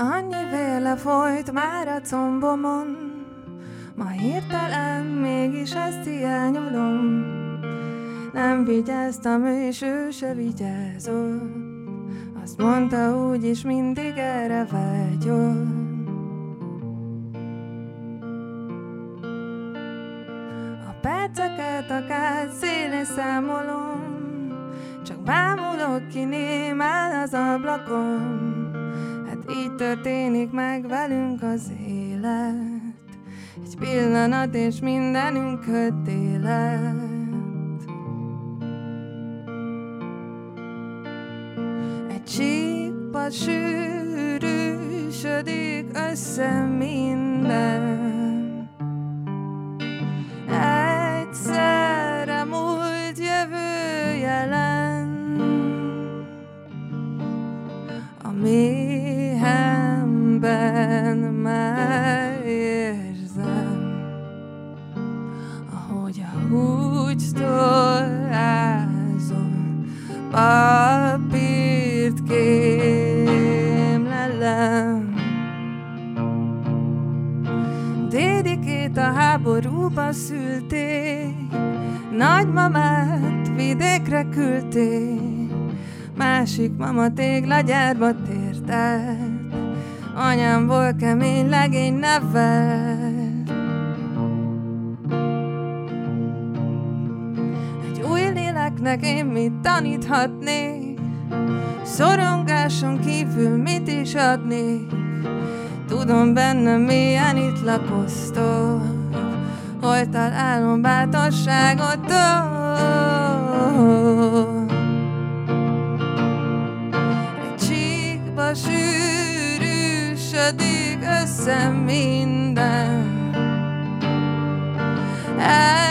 Annyi véle folyt már a combomon, Ma hirtelen mégis ezt hiányolom. Nem vigyáztam, és ő se vigyázott. Azt mondta, úgyis mindig erre vágyott. Perceket akár szélén számolom, csak bámulok ki némán az ablakon. Így történik meg velünk az élet. Egy pillanat és mindenünk kötélet. Egy csíkba sűrűsödik össze minden. Húgytól ázom, papírt kémlelem. Dédikét a háborúba szülték, nagymamát vidékre küldték, másik mama téglagyárba tért át, anyámból kemény legény nevel. gyerekeknek én mit taníthatnék? Szorongáson kívül mit is adnék? Tudom benne milyen itt lakoztok Hol találom bátorságottól oh. Egy csíkba sűrűsödik össze minden El